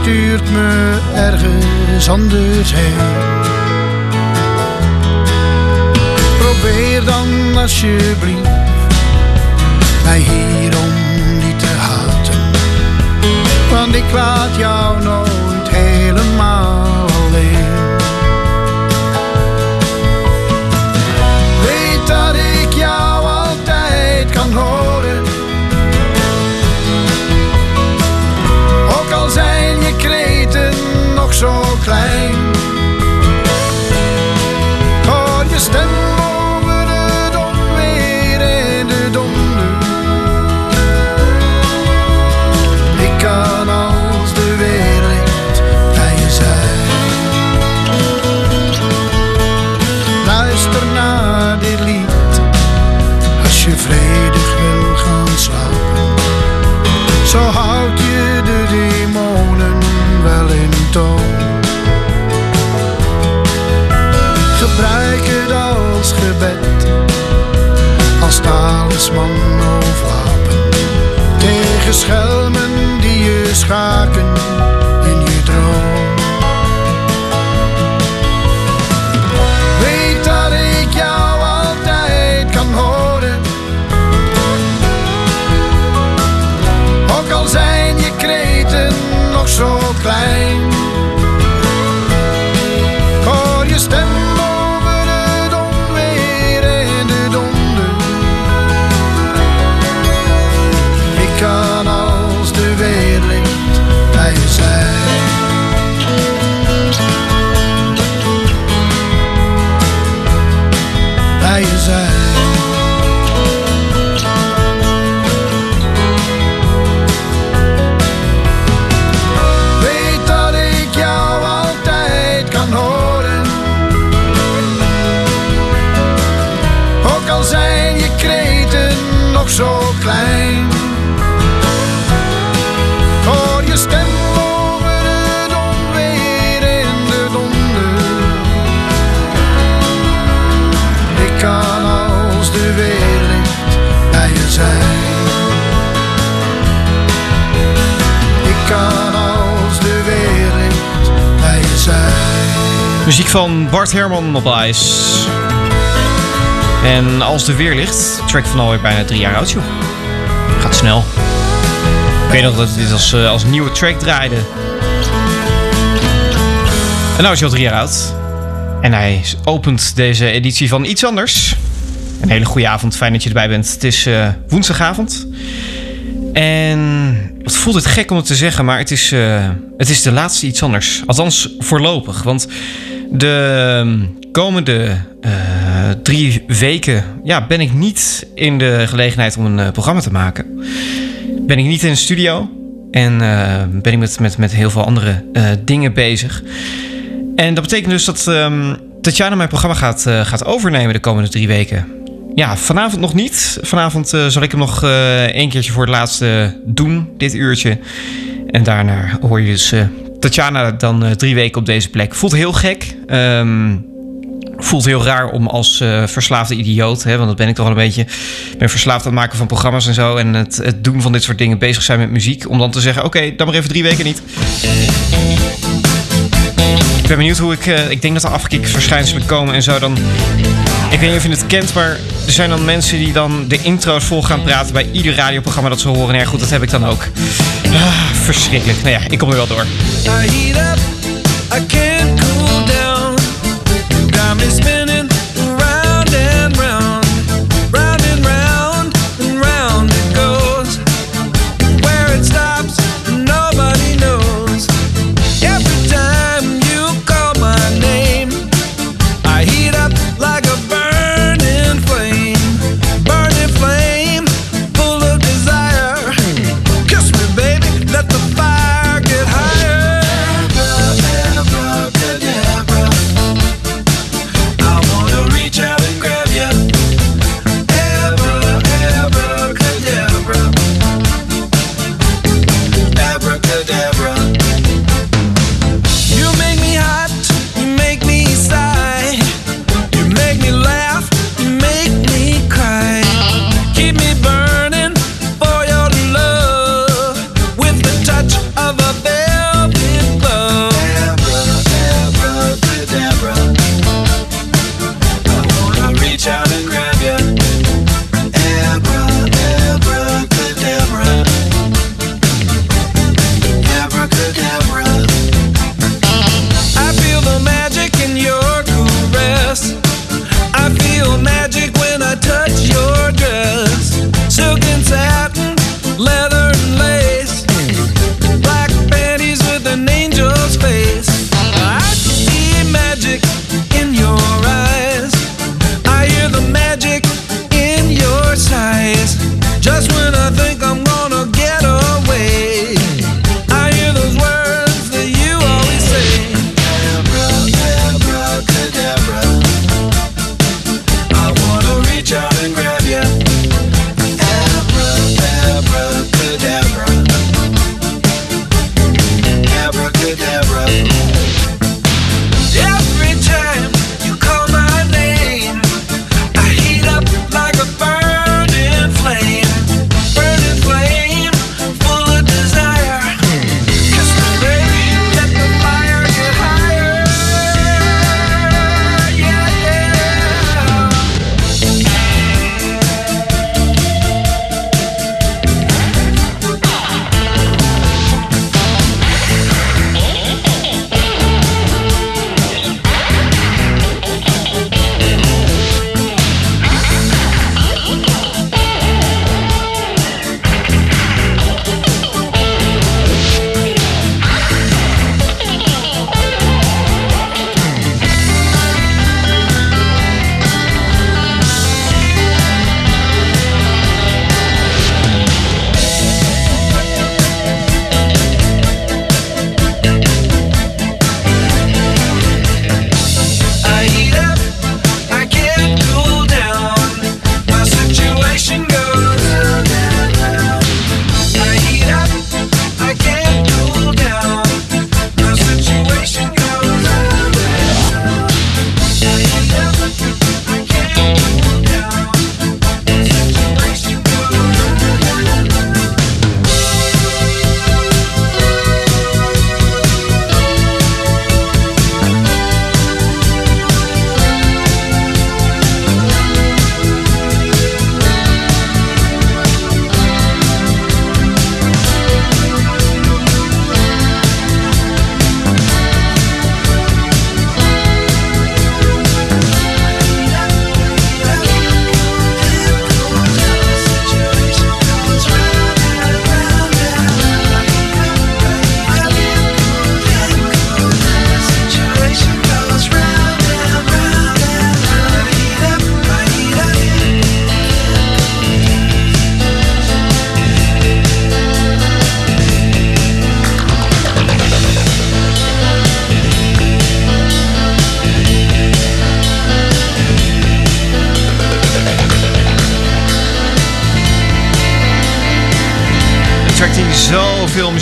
Stuurt me ergens anders heen. Probeer dan alsjeblieft mij hierom niet te haten. Want ik laat jou nooit helemaal talisman of wapen. Tegen schelmen die je schaken in je droom. Weet dat ik jou altijd kan horen. Ook al zijn je kreten nog zo klein. Muziek van Bart Herman op ijs. En als de weer ligt, track van alweer bijna drie jaar oud, joh. Gaat snel. Ik weet nog dat dit als, eh, als nieuwe track draaide. En nou is hij al drie jaar oud. En hij opent deze editie van Iets Anders. Een hele goede avond, fijn dat je erbij bent. Het is eh, woensdagavond. En het voelt het gek om het te zeggen, maar het is, eh, het is de laatste Iets Anders. Althans, voorlopig. Want de ehm, komende eh, drie weken ja, ben ik niet in de gelegenheid om een eh, programma te maken. Ben ik niet in de studio. En eh, ben ik met, met, met heel veel andere eh, dingen bezig. En dat betekent dus dat ehm, Tatjana mijn programma gaat, gaat overnemen de komende drie weken. Ja, vanavond nog niet. Vanavond zal ik hem nog één keertje voor het laatste doen, dit uurtje. En daarna hoor je dus Tatjana dan eh, drie weken op deze plek. Voelt heel gek. Ehm, voelt heel raar om als eh, verslaafde idioot, hè, want dat ben ik toch wel een beetje. Ik ben verslaafd aan het maken van programma's en zo. En het, het doen van dit soort dingen, bezig zijn met muziek. Om dan te zeggen: oké, dan maar even drie weken niet. Ik ben benieuwd hoe ik. eh, ik denk dat er afkiksverschijnselen komen en zo. Dan, ik weet niet of je het kent, maar er zijn dan mensen die dan de intro's vol gaan praten bij ieder radioprogramma dat ze horen. En ja, goed, dat heb ik dan ook. Ah, verschrikkelijk. Nou ja, ik kom er wel door. I heat up, I can't cool down.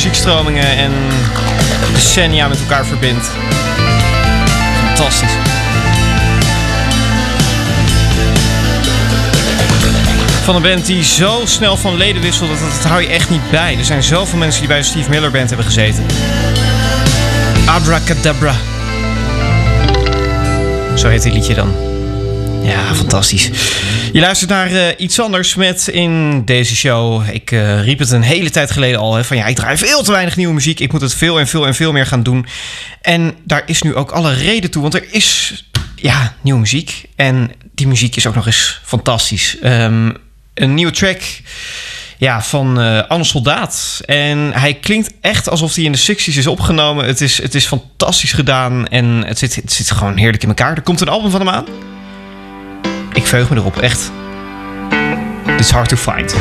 muziekstromingen en decennia met elkaar verbindt. Fantastisch. Van een band die zo snel van leden wisselt dat, dat hou je echt niet bij. Er zijn zoveel mensen die bij de Steve Miller Band hebben gezeten. Abracadabra. Zo heet die liedje dan. Ja, fantastisch. Je luistert naar eh, iets anders met in deze show. Ik uh, riep het een hele tijd geleden al. Hè, van ja, ik draai veel te weinig nieuwe muziek. Ik moet het veel en veel en veel meer gaan doen. En daar is nu ook alle reden toe. Want er is ja, nieuwe muziek. En die muziek is ook nog eens fantastisch. Ehm, een nieuwe track ja, van eh, Anne Soldaat. En hij klinkt echt alsof hij in de 60s is opgenomen. Het is, het is fantastisch gedaan en het zit, het zit gewoon heerlijk in elkaar. Er komt een album van hem aan ik verheug me erop, echt. It's hard to find.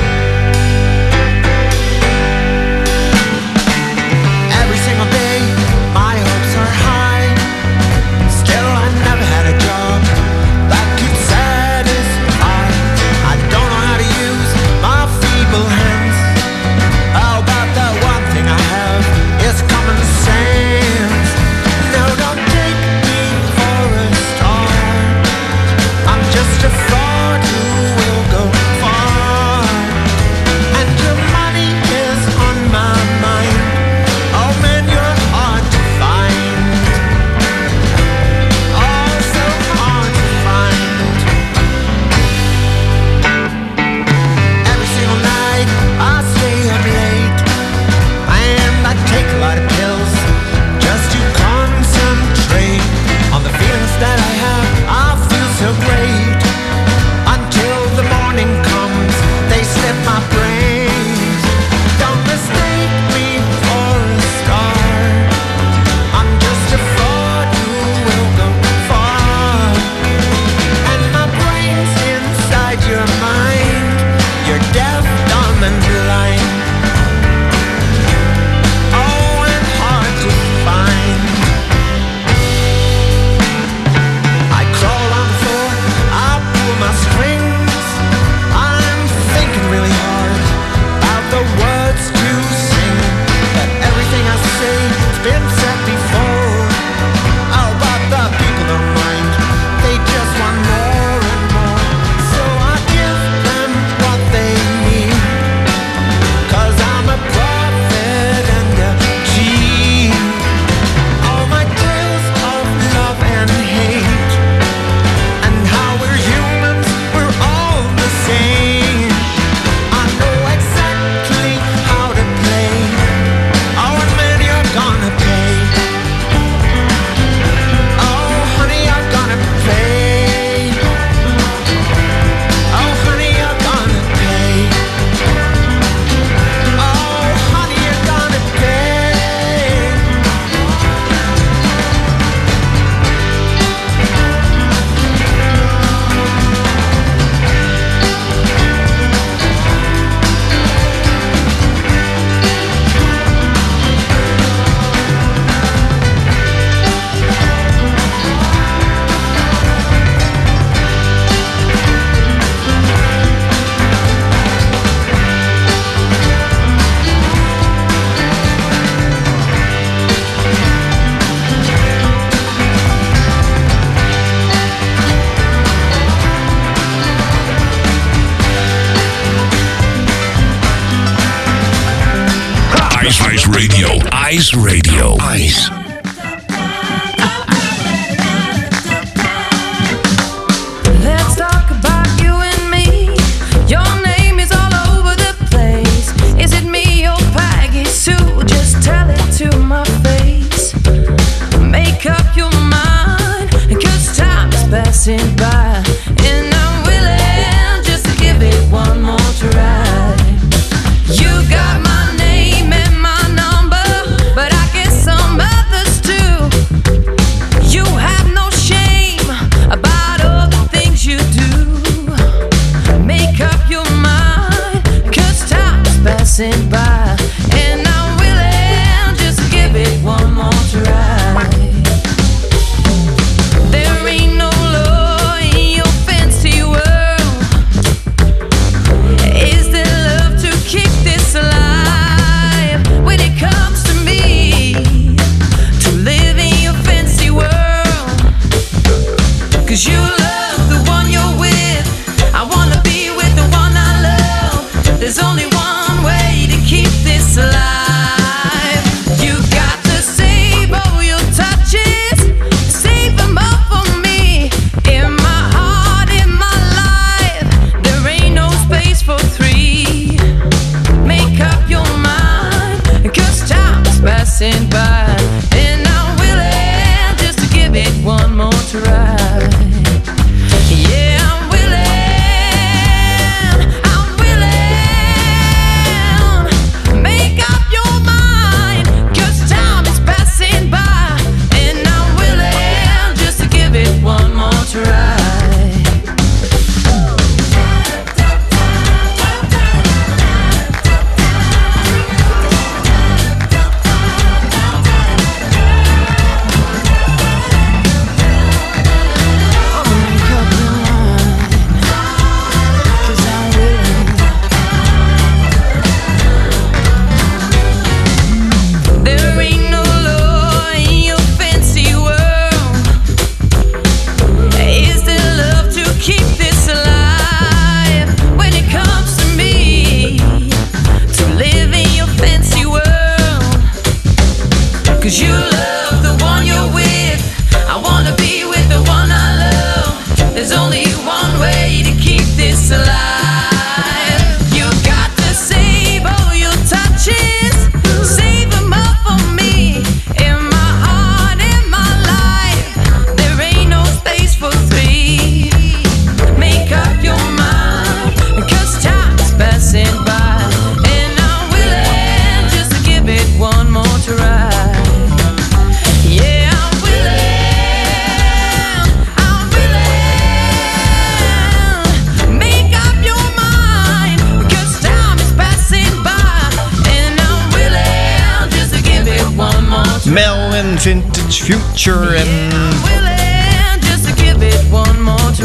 More try.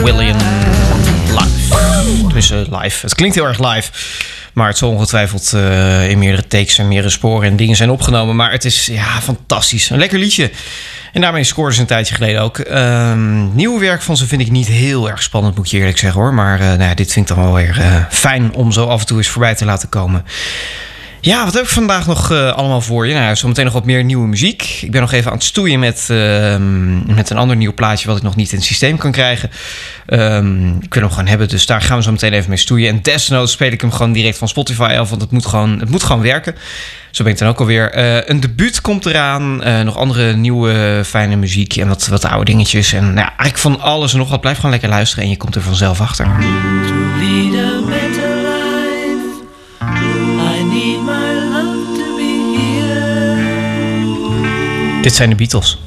William live. Tenminste, live. Het klinkt heel erg live. Maar het zal ongetwijfeld eh, in meerdere takes en meerdere sporen en dingen zijn opgenomen. Maar het is ja, fantastisch. Een lekker liedje. En daarmee scoorde ze een tijdje geleden ook. Ehm nieuw werk van ze vind ik niet heel erg spannend, moet ik je eerlijk zeggen hoor. Maar eh, nou ja, dit vind ik dan wel weer eh, fijn om zo af en toe eens voorbij te laten komen. Ja, wat heb ik vandaag nog eh, allemaal voor je? Nou, zometeen nog wat meer nieuwe muziek. Ik ben nog even aan het stoeien met, ehm, met een ander nieuw plaatje... wat ik nog niet in het systeem kan krijgen. Ehm, ik wil hem gewoon hebben, dus daar gaan we zo meteen even mee stoeien. En desnoods speel ik hem gewoon direct van Spotify af... want het moet gewoon, het moet gewoon werken. Zo ben ik dan ook alweer. Eh een debuut komt eraan. eh, nog andere nieuwe fijne muziek en wat, wat oude dingetjes. En nou eigenlijk van alles en nog wat. Blijf gewoon lekker luisteren en je komt er vanzelf achter. Dit zijn de Beatles.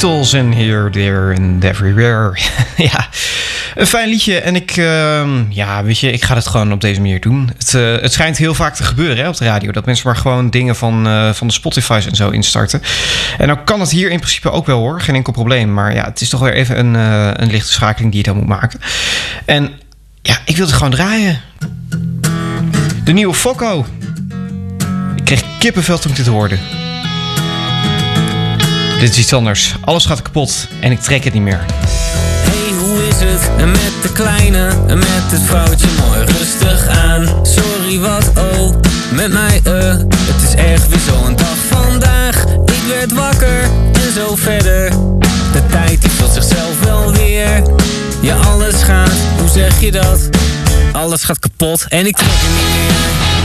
Beatles en Here, There and Everywhere. ja, Een fijn liedje en ik, ehm, ja, weet je, ik ga het gewoon op deze manier doen. Het, eh, het schijnt heel vaak te gebeuren hè, op de radio. Dat mensen maar gewoon dingen van, eh, van de Spotify's en zo instarten. En dan kan het hier in principe ook wel hoor, geen enkel probleem. Maar ja, het is toch weer even een, eh, een lichte schakeling die je dan moet maken. En ja, ik wil het gewoon draaien. De nieuwe Focco. Ik kreeg kippenvel toen ik dit hoorde. Dit is iets anders. Alles gaat kapot en ik trek het niet meer. Hey, hoe is het? En met de kleine, en met het vrouwtje mooi rustig aan. Sorry, wat oh, met mij eh, het is echt weer zo'n dag vandaag. Ik werd wakker en zo verder. De tijd die vult zichzelf wel weer. Ja, alles gaat, hoe zeg je dat? Alles gaat kapot en ik trek het niet meer.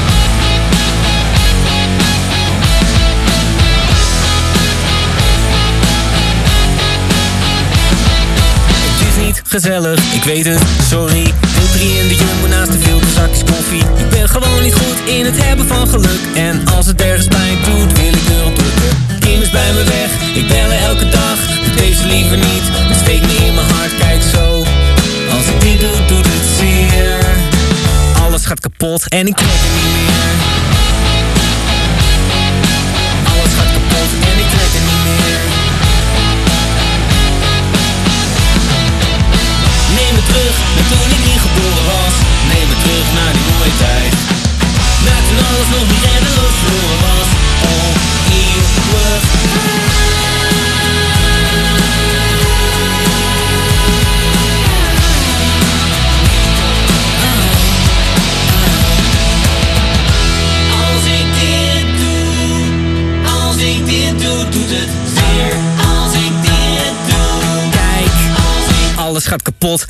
Ik weet het, sorry. Deel 3 in de jumbo naast de filter zakjes koffie. Ik ben gewoon niet goed in het hebben van geluk. En als het ergens pijn doet, wil ik erop drukken. Kim is bij me weg, ik bel haar elke dag. Doe deze liever niet, het steekt me in mijn hart, kijk zo. Als ik dit doe, doet het zeer. Alles gaat kapot en ik trek het niet meer.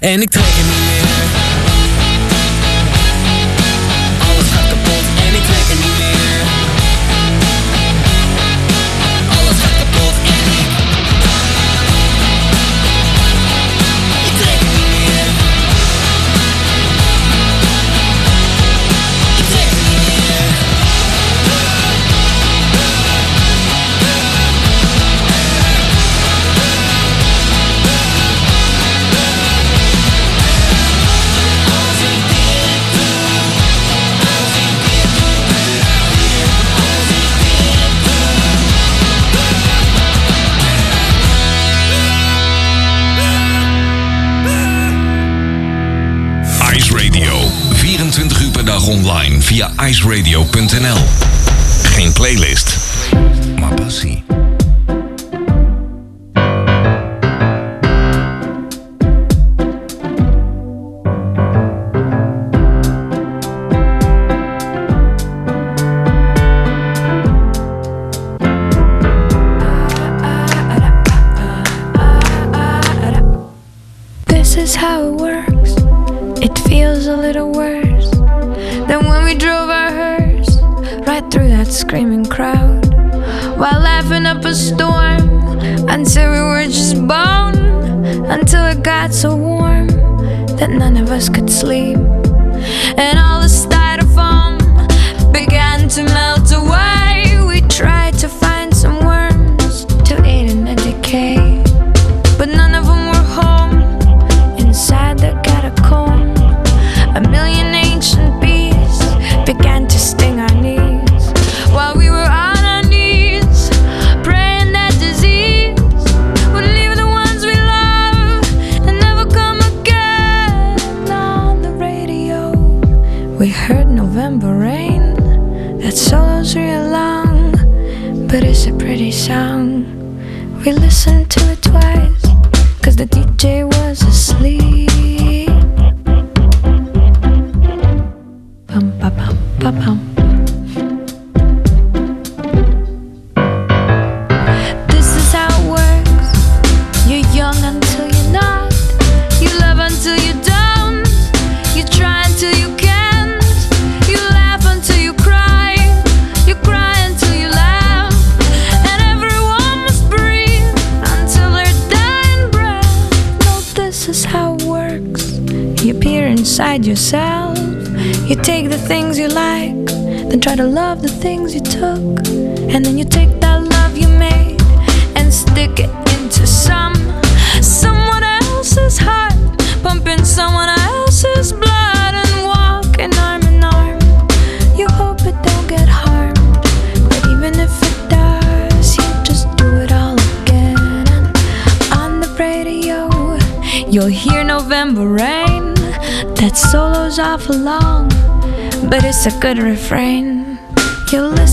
En ik a little worse than when we drove our hearse right through that screaming crowd while laughing up a storm until we were just bone. Until it got so warm that none of us could sleep. And all the styrofoam solo's awful long, but it's a good refrain. You'll listen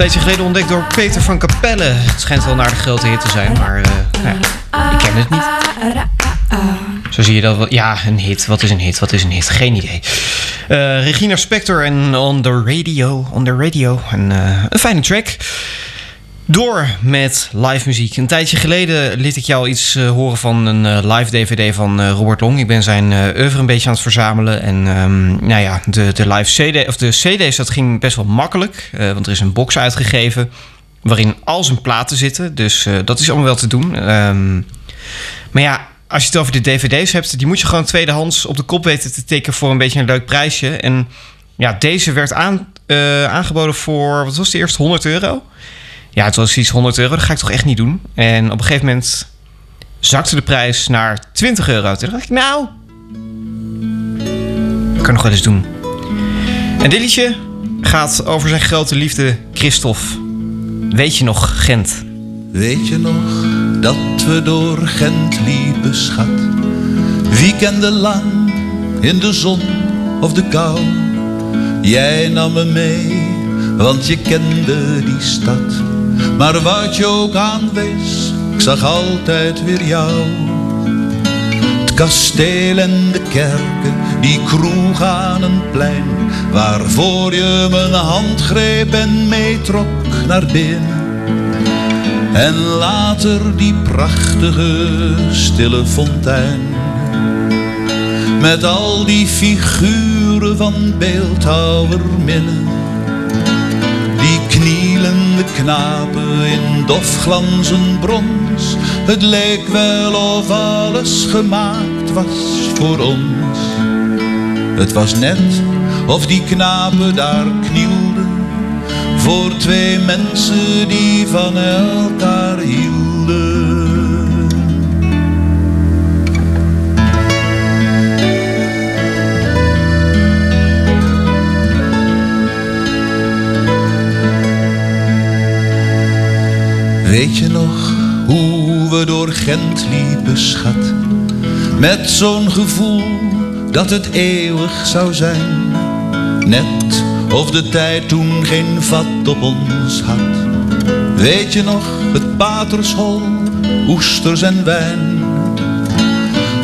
tijdje geleden ontdekt door Peter van Capelle. Het schijnt wel naar de grote hit te zijn, maar eh, nou ja, ik ken het niet. Zo zie je dat wel. Ja, een hit. Wat is een hit? Wat is een hit? Geen idee. Eh, Regina Spector en On the Radio. On the Radio. Een, eh, een fijne track. Door met live muziek. Een tijdje geleden liet ik jou iets eh, horen van een eh, live DVD van eh, Robert Long. Ik ben zijn oeuvre een beetje aan het verzamelen. En ehm, nou ja, de, de live CD, of de CD's, dat ging best wel makkelijk. want er is een box uitgegeven waarin al zijn platen zitten. Dus dat is allemaal wel te doen. Ehm, maar ja, als je het over de DVD's hebt, die moet je gewoon tweedehands op de kop weten te tikken voor een beetje een leuk prijsje. En ja, deze werd aan, aangeboden voor, wat was de eerste, 100 euro? Ja, het was iets 100 euro, dat ga ik toch echt niet doen. En op een gegeven moment zakte de prijs naar 20 euro. Toen dacht ik, nou, kan nog wel eens doen. En dit liedje gaat over zijn grote liefde, Christophe. Weet je nog, Gent? Weet je nog dat we door Gent liepen, schat? Weekenden lang in de zon of de kou. Jij nam me mee, want je kende die stad. Maar wat je ook aanwees, ik zag altijd weer jou. Het kasteel en de kerken, die kroeg aan een plein. Waarvoor je mijn hand greep en meetrok naar binnen. En later die prachtige stille fontein. Met al die figuren van beeldhouwerminnen. Knielende knapen in dof glanzend brons. Het leek wel of alles gemaakt was voor ons. Het was net of die knapen daar knielden voor twee mensen die van elkaar hielden. Weet je nog hoe we door Gent liepen, schat? Met zo'n gevoel dat het eeuwig zou zijn. Net of de tijd toen geen vat op ons had. Weet je nog, het patershol, oesters en wijn.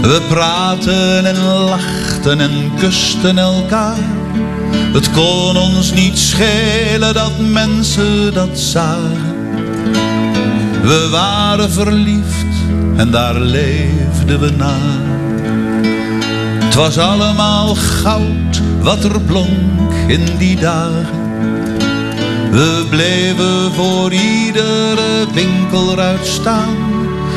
We praten en lachten en kusten elkaar. Het kon ons niet schelen dat mensen dat zagen. We waren verliefd en daar leefden we naar. Het was allemaal goud wat er blonk in die dagen. We bleven voor iedere winkelruit staan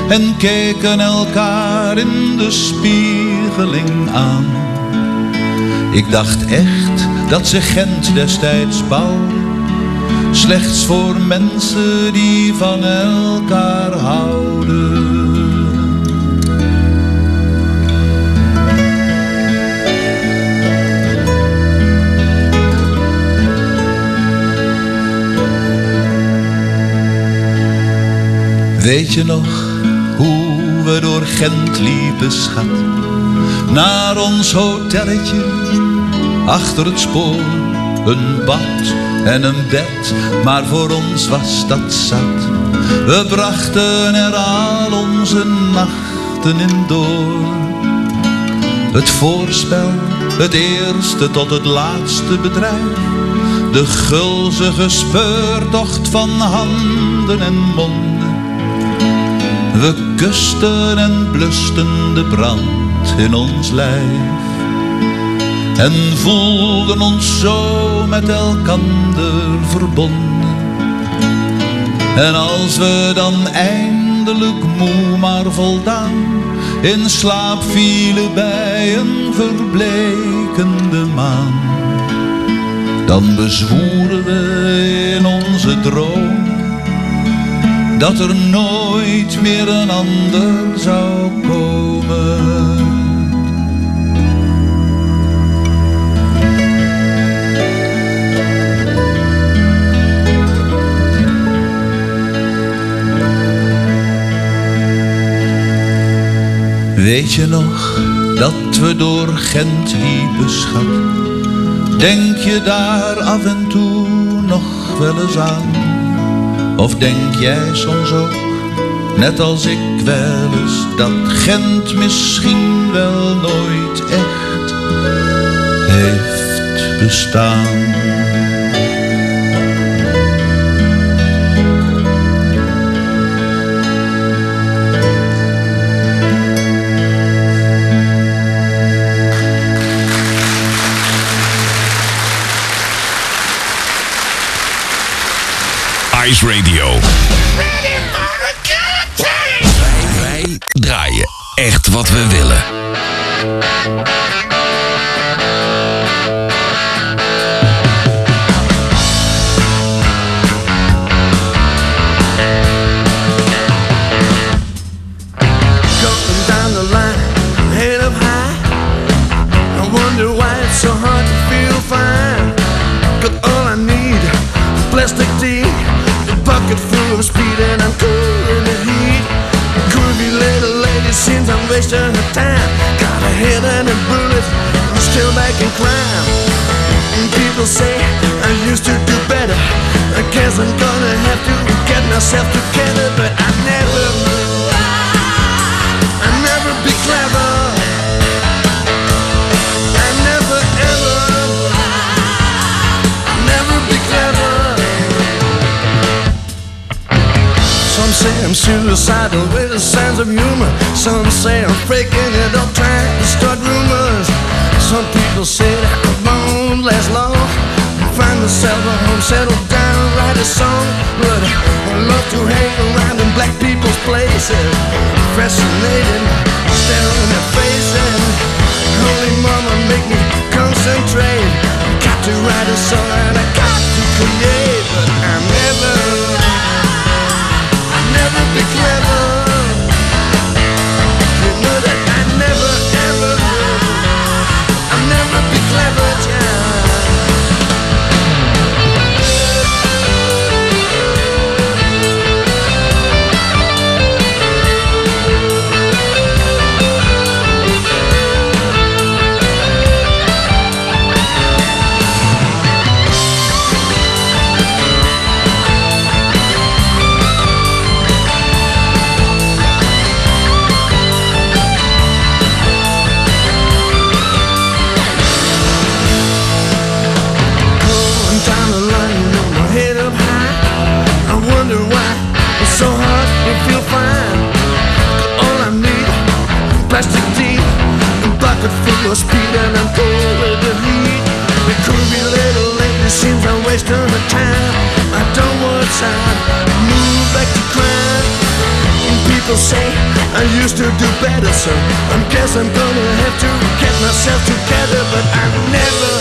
en keken elkaar in de spiegeling aan. Ik dacht echt dat ze Gent destijds bouwden, slechts voor mensen die van elkaar houden. Weet je nog hoe we door Gent liepen, schat? Naar ons hotelletje, achter het spoor. Een bad en een bed, maar voor ons was dat zat. We brachten er al onze nachten in door. Het voorspel, het eerste tot het laatste bedrijf. De gulzige speurtocht van handen en monden. We kusten en blusten de brand in ons lijf. En voelden ons zo met elkander verbonden. En als we dan eindelijk moe maar voldaan in slaap vielen bij een verbleekende maan, dan bezwoeren we in onze droom dat er nooit meer een ander zou Weet je nog dat we door Gent liepen, schat? Denk je daar af en toe nog wel eens aan? Of denk jij soms ook, net als ik wel eens, dat Gent misschien wel nooit echt heeft bestaan? Ice Radio. Wij draaien echt wat we willen. Myself together, but I never. I never be clever. I never ever. Never be clever. Some say I'm suicidal with a sense of humor. Some say I'm faking it up, trying to start rumors. Some people say that I won't last long. Find myself a home, settle down, write a song. But I love to hang around in black people's places. Fascinating, staring at faces. Holy mama, make me concentrate. Got to write a song and I got to create. But I'm never, I'll never be used to do better, so I guess I'm gonna have to get myself together, but I never.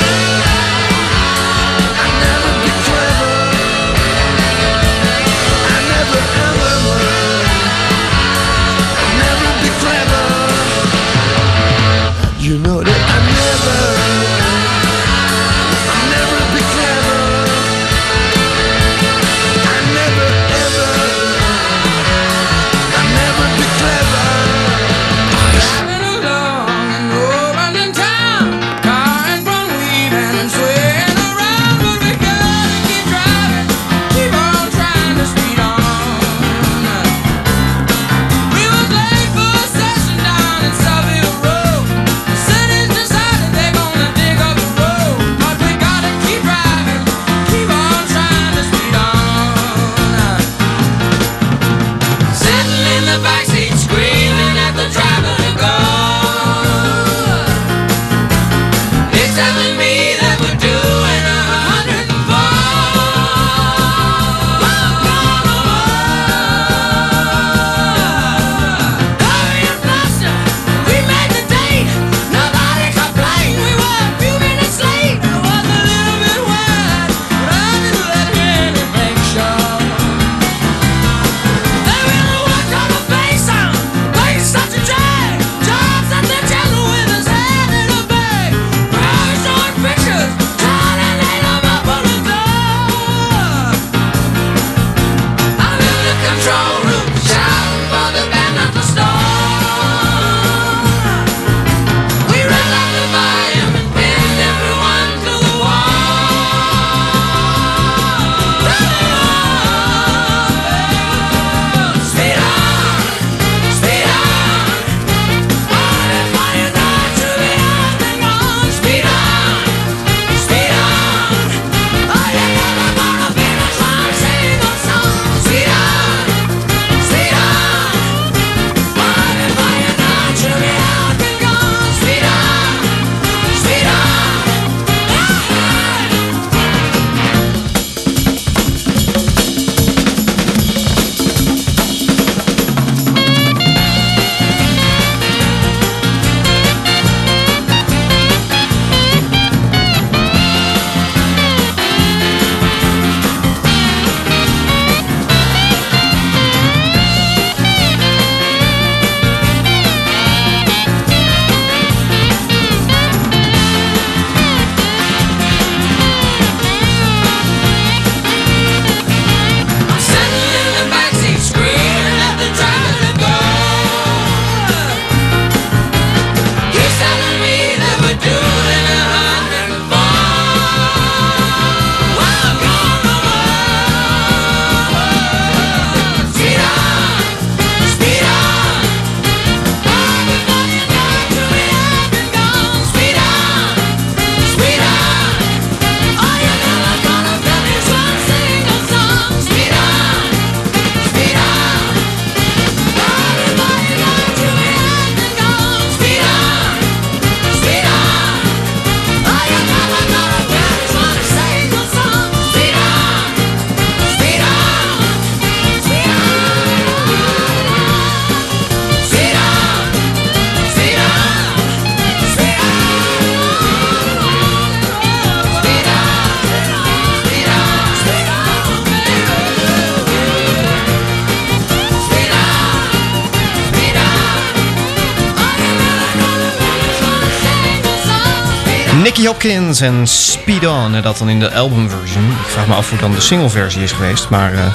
Hopkins en Speed On. En dat dan in de albumversion. Ik vraag me af hoe dan de singleversie is geweest. Maar eh,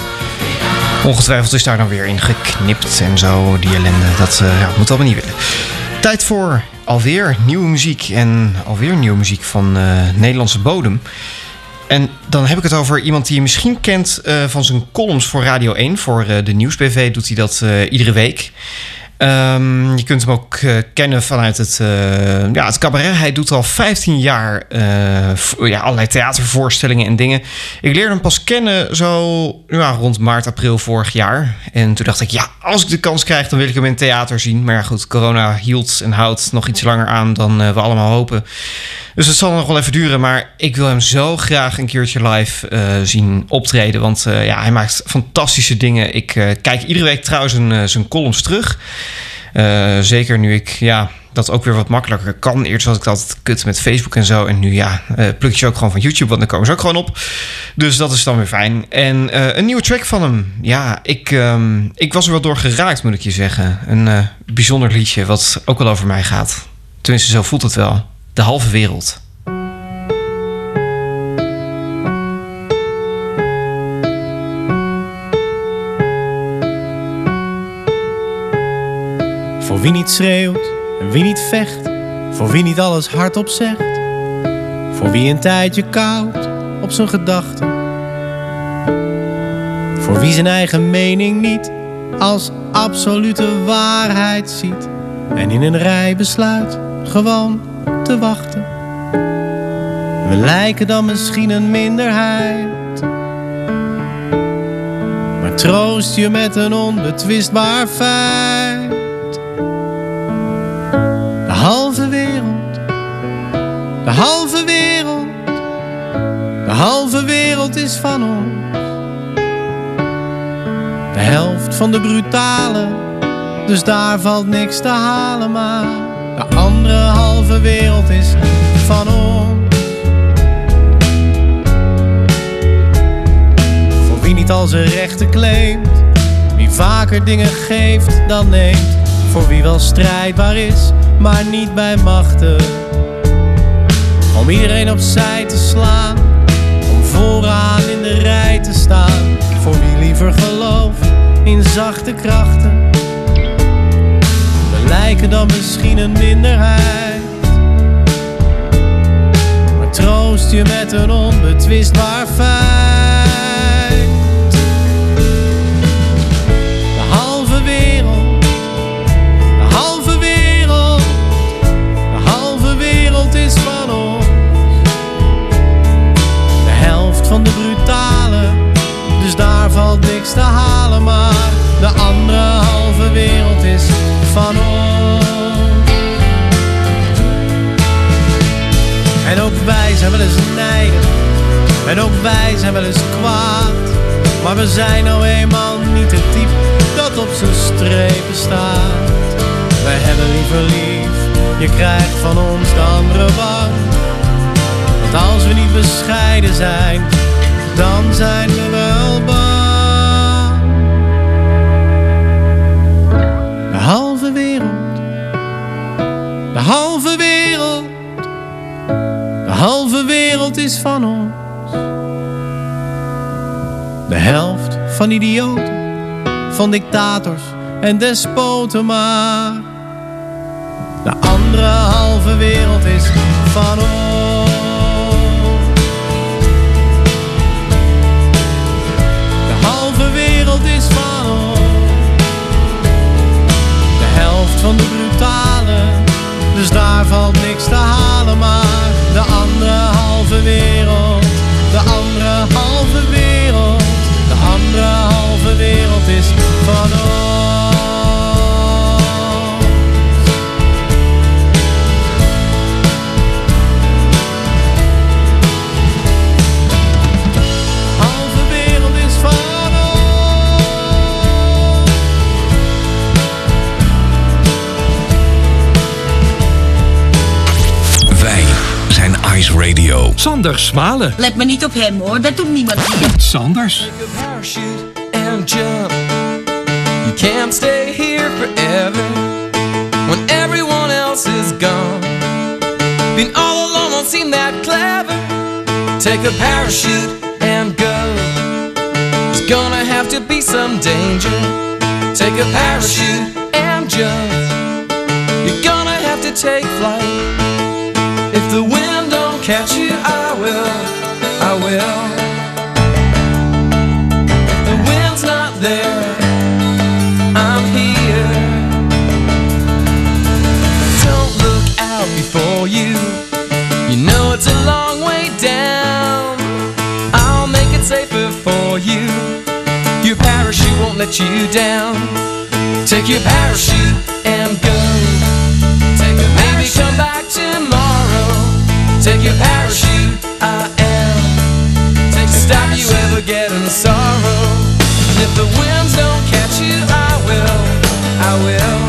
ongetwijfeld is daar dan weer in geknipt en zo. Die ellende. Dat eh, ja, moet allemaal niet willen. Tijd voor alweer nieuwe muziek. En alweer nieuwe muziek van eh, Nederlandse bodem. En dan heb ik het over iemand die je misschien kent van zijn columns voor Radio 1. Voor de Nieuwsbv doet hij dat iedere week. Ehm, je kunt hem ook eh, kennen vanuit het, eh, ja, het cabaret. Hij doet al 15 jaar eh, ja, allerlei theatervoorstellingen en dingen. Ik leerde hem pas kennen zo ja, rond maart, april vorig jaar. En toen dacht ik, ja, als ik de kans krijg, dan wil ik hem in theater zien. Maar ja, goed, corona hield en houdt nog iets langer aan dan we allemaal hopen. Dus het zal nog wel even duren, maar ik wil hem zo graag een keertje live eh, zien optreden. Want eh, ja, hij maakt fantastische dingen. Ik eh, kijk iedere week trouwens zijn, columns terug. Zeker nu ik ja, dat ook weer wat makkelijker kan. Eerst was ik altijd kut met Facebook en zo. En nu ja, pluk je ook gewoon van YouTube, want dan komen ze ook gewoon op. Dus dat is dan weer fijn. En een nieuwe track van hem. Ja, ik, ehm, ik was er wel door geraakt, moet ik je zeggen. Een bijzonder liedje, wat ook wel over mij gaat. Tenminste, zo voelt het wel. De halve wereld. Voor wie niet schreeuwt en wie niet vecht, voor wie niet alles hardop zegt, voor wie een tijdje koud op zijn gedachten, voor wie zijn eigen mening niet als absolute waarheid ziet en in een rij besluit gewoon te wachten. We lijken dan misschien een minderheid, maar troost je met een onbetwistbaar feit. De halve wereld, de halve wereld, de halve wereld is van ons. De helft van de brutale, dus daar valt niks te halen. Maar andere halve wereld is van ons. Voor wie niet al zijn rechten claimt, wie vaker dingen geeft dan neemt. Voor wie wel strijdbaar is, maar niet bij machten. Om iedereen opzij te slaan, om vooraan in de rij te staan. Voor wie liever gelooft in zachte krachten. Lijken dan misschien een minderheid. Maar troost je met een onbetwistbaar feit. De halve wereld, de halve wereld, de halve wereld is van ons. De helft van de brutale, dus daar valt niks te halen. Maar de andere halve wereld is van ons. En ook wij zijn wel eens nijdig. En ook wij zijn wel eens kwaad. Maar we zijn nou eenmaal niet het type dat op zijn strepen staat. Wij hebben liever lief, je krijgt van ons de andere wang. Want als we niet bescheiden zijn, dan zijn we wel bang. Halve wereld, de halve wereld is van ons. De helft van idioten, van dictators en despoten maar. De andere halve wereld is van ons. De halve wereld is van ons. De helft van de brutale, dus daar valt niks te halen. Maar Sander Smalen. Let me niet op hem hoor, dat doet niemand hier. Sanders. and jump. You can't stay here forever when everyone else is gone. Being all alone won't seem that clever. Take a parachute and go. There's gonna have to be some danger. Take a parachute and jump. You're gonna have to take flight. If the wind don't catch you, I will. I will. The wind's not there. I'm here. Don't look out before you. You know it's a long way down. I'll make it safer for you. Your parachute won't let you down. Take your parachute and go. Take a maybe come back tomorrow. Take your the winds don't catch you, I will, I will.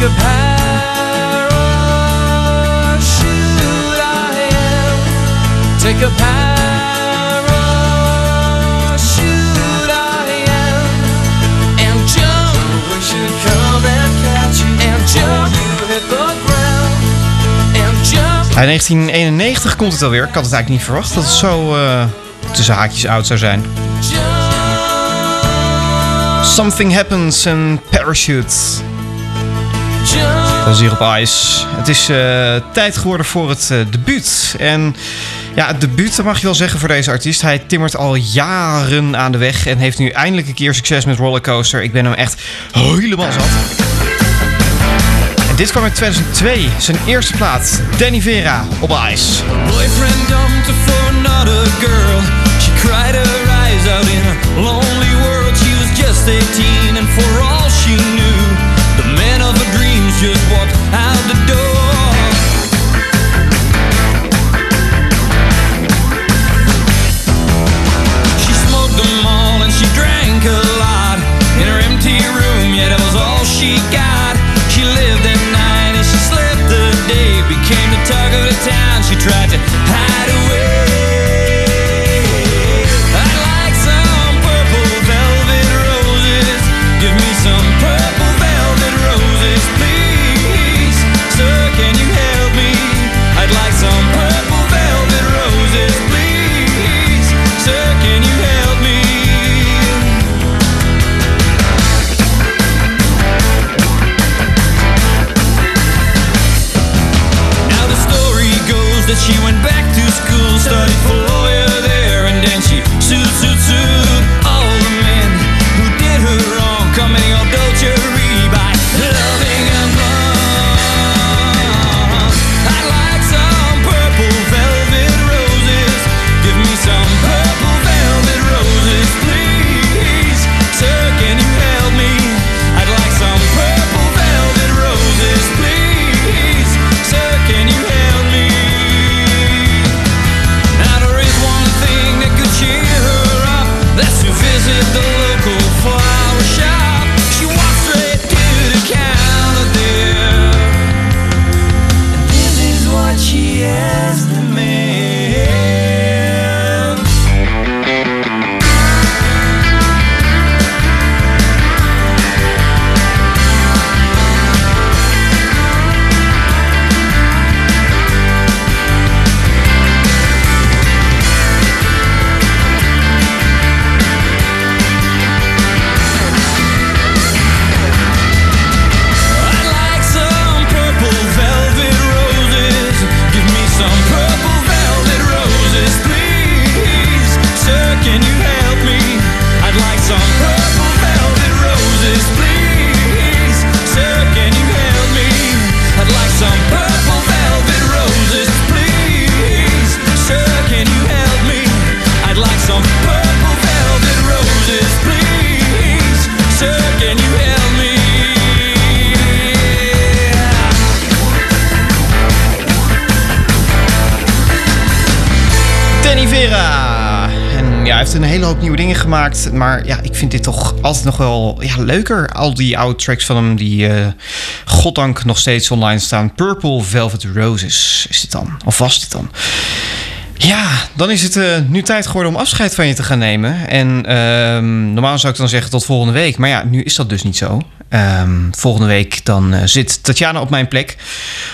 Take a parachute I am. Take a parachute I am. And jump, we should come and catch you. And jump, you hit the ground. And jump. Ja, 1991 komt het alweer. Ik had het eigenlijk niet verwacht dat het zo eh, tussen haakjes oud zou zijn. Something Happens en Parachute. Ice. Het is eh, tijd geworden voor het eh, debuut. En ja, het debuut, mag je wel zeggen voor deze artiest. Hij timmert al jaren aan de weg en heeft nu eindelijk een keer succes met Rollercoaster. Ik ben hem echt helemaal zat. En dit kwam in 2002, zijn eerste plaat, Danny Vera op Ice. Boyfriend dumped for another girl. She cried her eyes out in a lonely world. She was just 18, and for all she knew, just walked out the door. She smoked them all and she drank a lot in her empty room. Yeah, that was all she got. She lived at night and she slept the day. Became the talk of the town. She tried to hide En ja, hij heeft een hele hoop nieuwe dingen gemaakt. Maar ja, ik vind dit toch altijd nog wel ja, leuker. Al die oude tracks van hem die eh goddank nog steeds online staan. Purple Velvet Roses is dit dan. Of was dit dan? Ja, dan is het eh, nu tijd geworden om afscheid van je te gaan nemen. En ehm, normaal zou ik dan zeggen tot volgende week. Maar ja, nu is dat dus niet zo. Ehm, volgende week dan eh, zit Tatjana op mijn plek.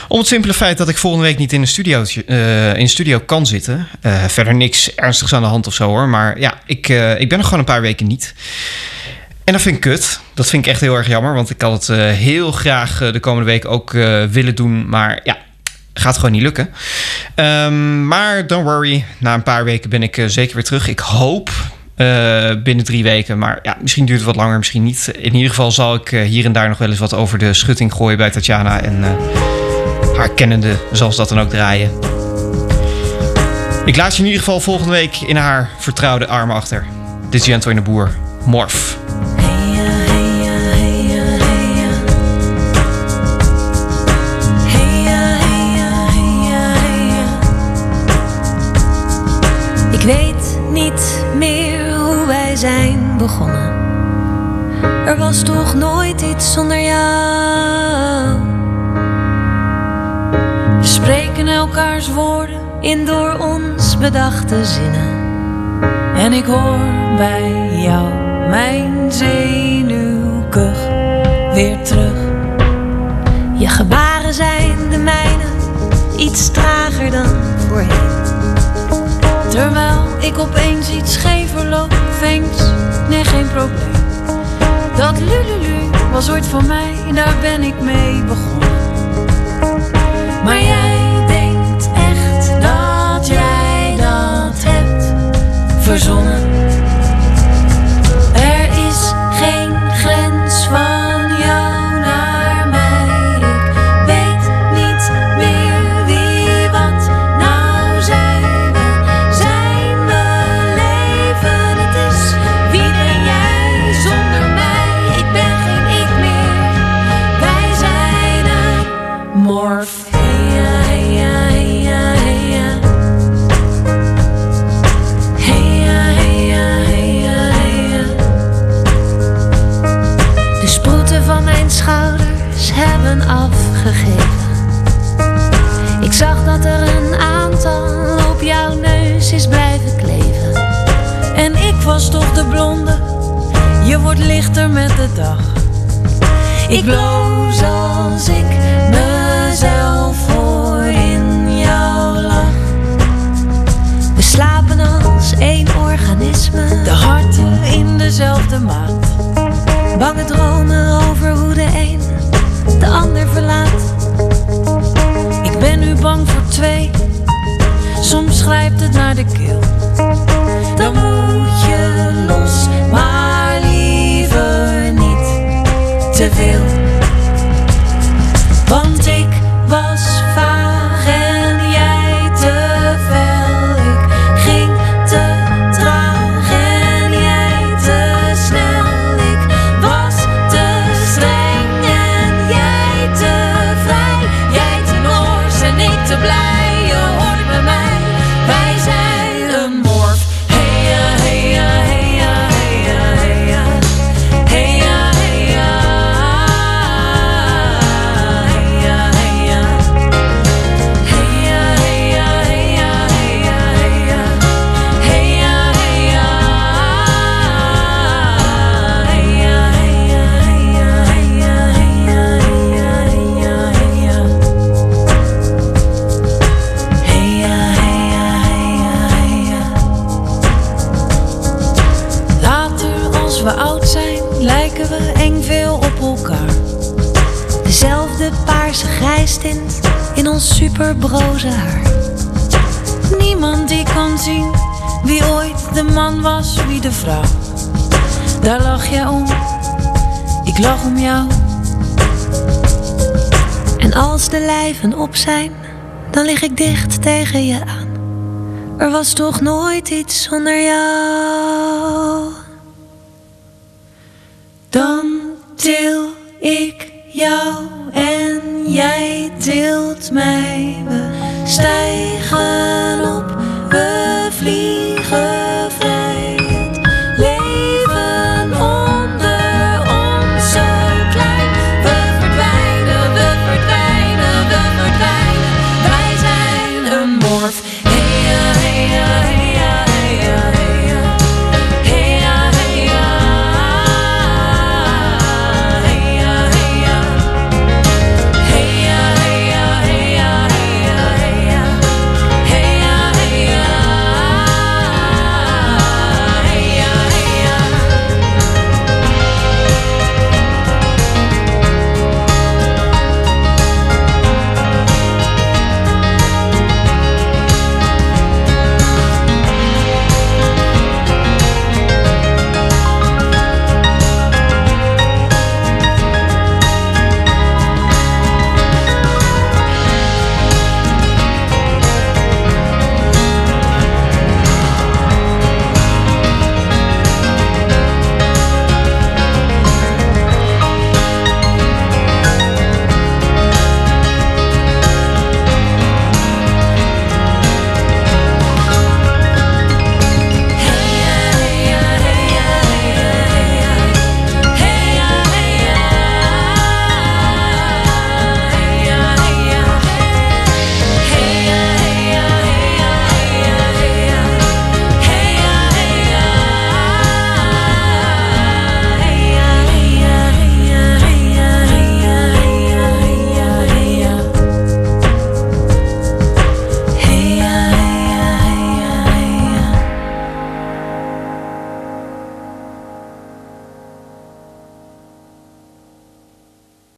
Om het simpele feit dat ik volgende week niet in de studio, eh, in studio kan zitten. Eh, verder niks ernstigs aan de hand of zo hoor. Maar ja, ik, ik ben er gewoon een paar weken niet. En dat vind ik kut. Dat vind ik echt heel erg jammer. Want ik had het heel graag de komende week ook willen doen. Maar ja, gaat gewoon niet lukken. Ehm, maar don't worry. Na een paar weken ben ik zeker weer terug. Ik hoop eh, binnen drie weken. Maar ja, misschien duurt het wat langer, misschien niet. In ieder geval zal ik eh, hier en daar nog wel eens wat over de schutting gooien bij Tatjana. En eh, haar kennende zal ze dat dan ook draaien. Ik laat je in ieder geval volgende week in haar vertrouwde armen achter. Dit is Antoine de Boer. Morf. Zijn begonnen. Er was toch nooit iets zonder jou. We spreken elkaars woorden in door ons bedachte zinnen. En ik hoor bij jou mijn zenuwkuch weer terug. Je gebaren zijn de mijne, iets trager dan voorheen. Terwijl ik opeens iets schever loop, thanks, nee geen probleem. Dat lululu was ooit van mij, daar ben ik mee begonnen. Maar jij denkt echt dat jij dat hebt verzonnen. Wordt lichter met de dag. Ik bloos als ik mezelf hoor in jouw lach. We slapen als één organisme, de harten in dezelfde maat. Bange dromen over hoe de een de ander verlaat. Ik ben nu bang voor twee, soms grijpt het naar de keel. Want ik was vaag in ons superbroze haar. Niemand die kan zien wie ooit de man was, wie de vrouw. Daar lach jij om, ik lach om jou. En als de lijven op zijn, dan lig ik dicht tegen je aan. Er was toch nooit iets zonder jou. Dan til